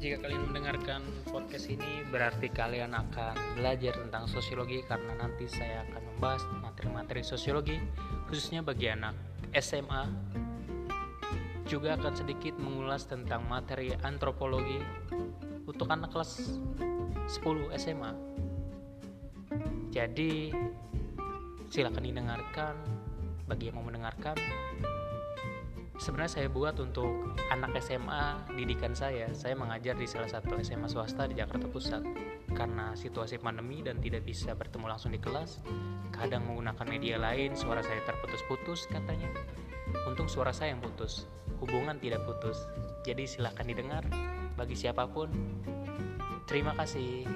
Jika kalian mendengarkan podcast ini berarti kalian akan belajar tentang sosiologi karena nanti saya akan membahas materi-materi sosiologi khususnya bagi anak SMA. Juga akan sedikit mengulas tentang materi antropologi untuk anak kelas 10 SMA. Jadi silakan didengarkan bagi yang mau mendengarkan sebenarnya saya buat untuk anak SMA didikan saya. Saya mengajar di salah satu SMA swasta di Jakarta Pusat. Karena situasi pandemi dan tidak bisa bertemu langsung di kelas, kadang menggunakan media lain, suara saya terputus-putus katanya. Untung suara saya yang putus, hubungan tidak putus. Jadi silahkan didengar bagi siapa pun. Terima kasih.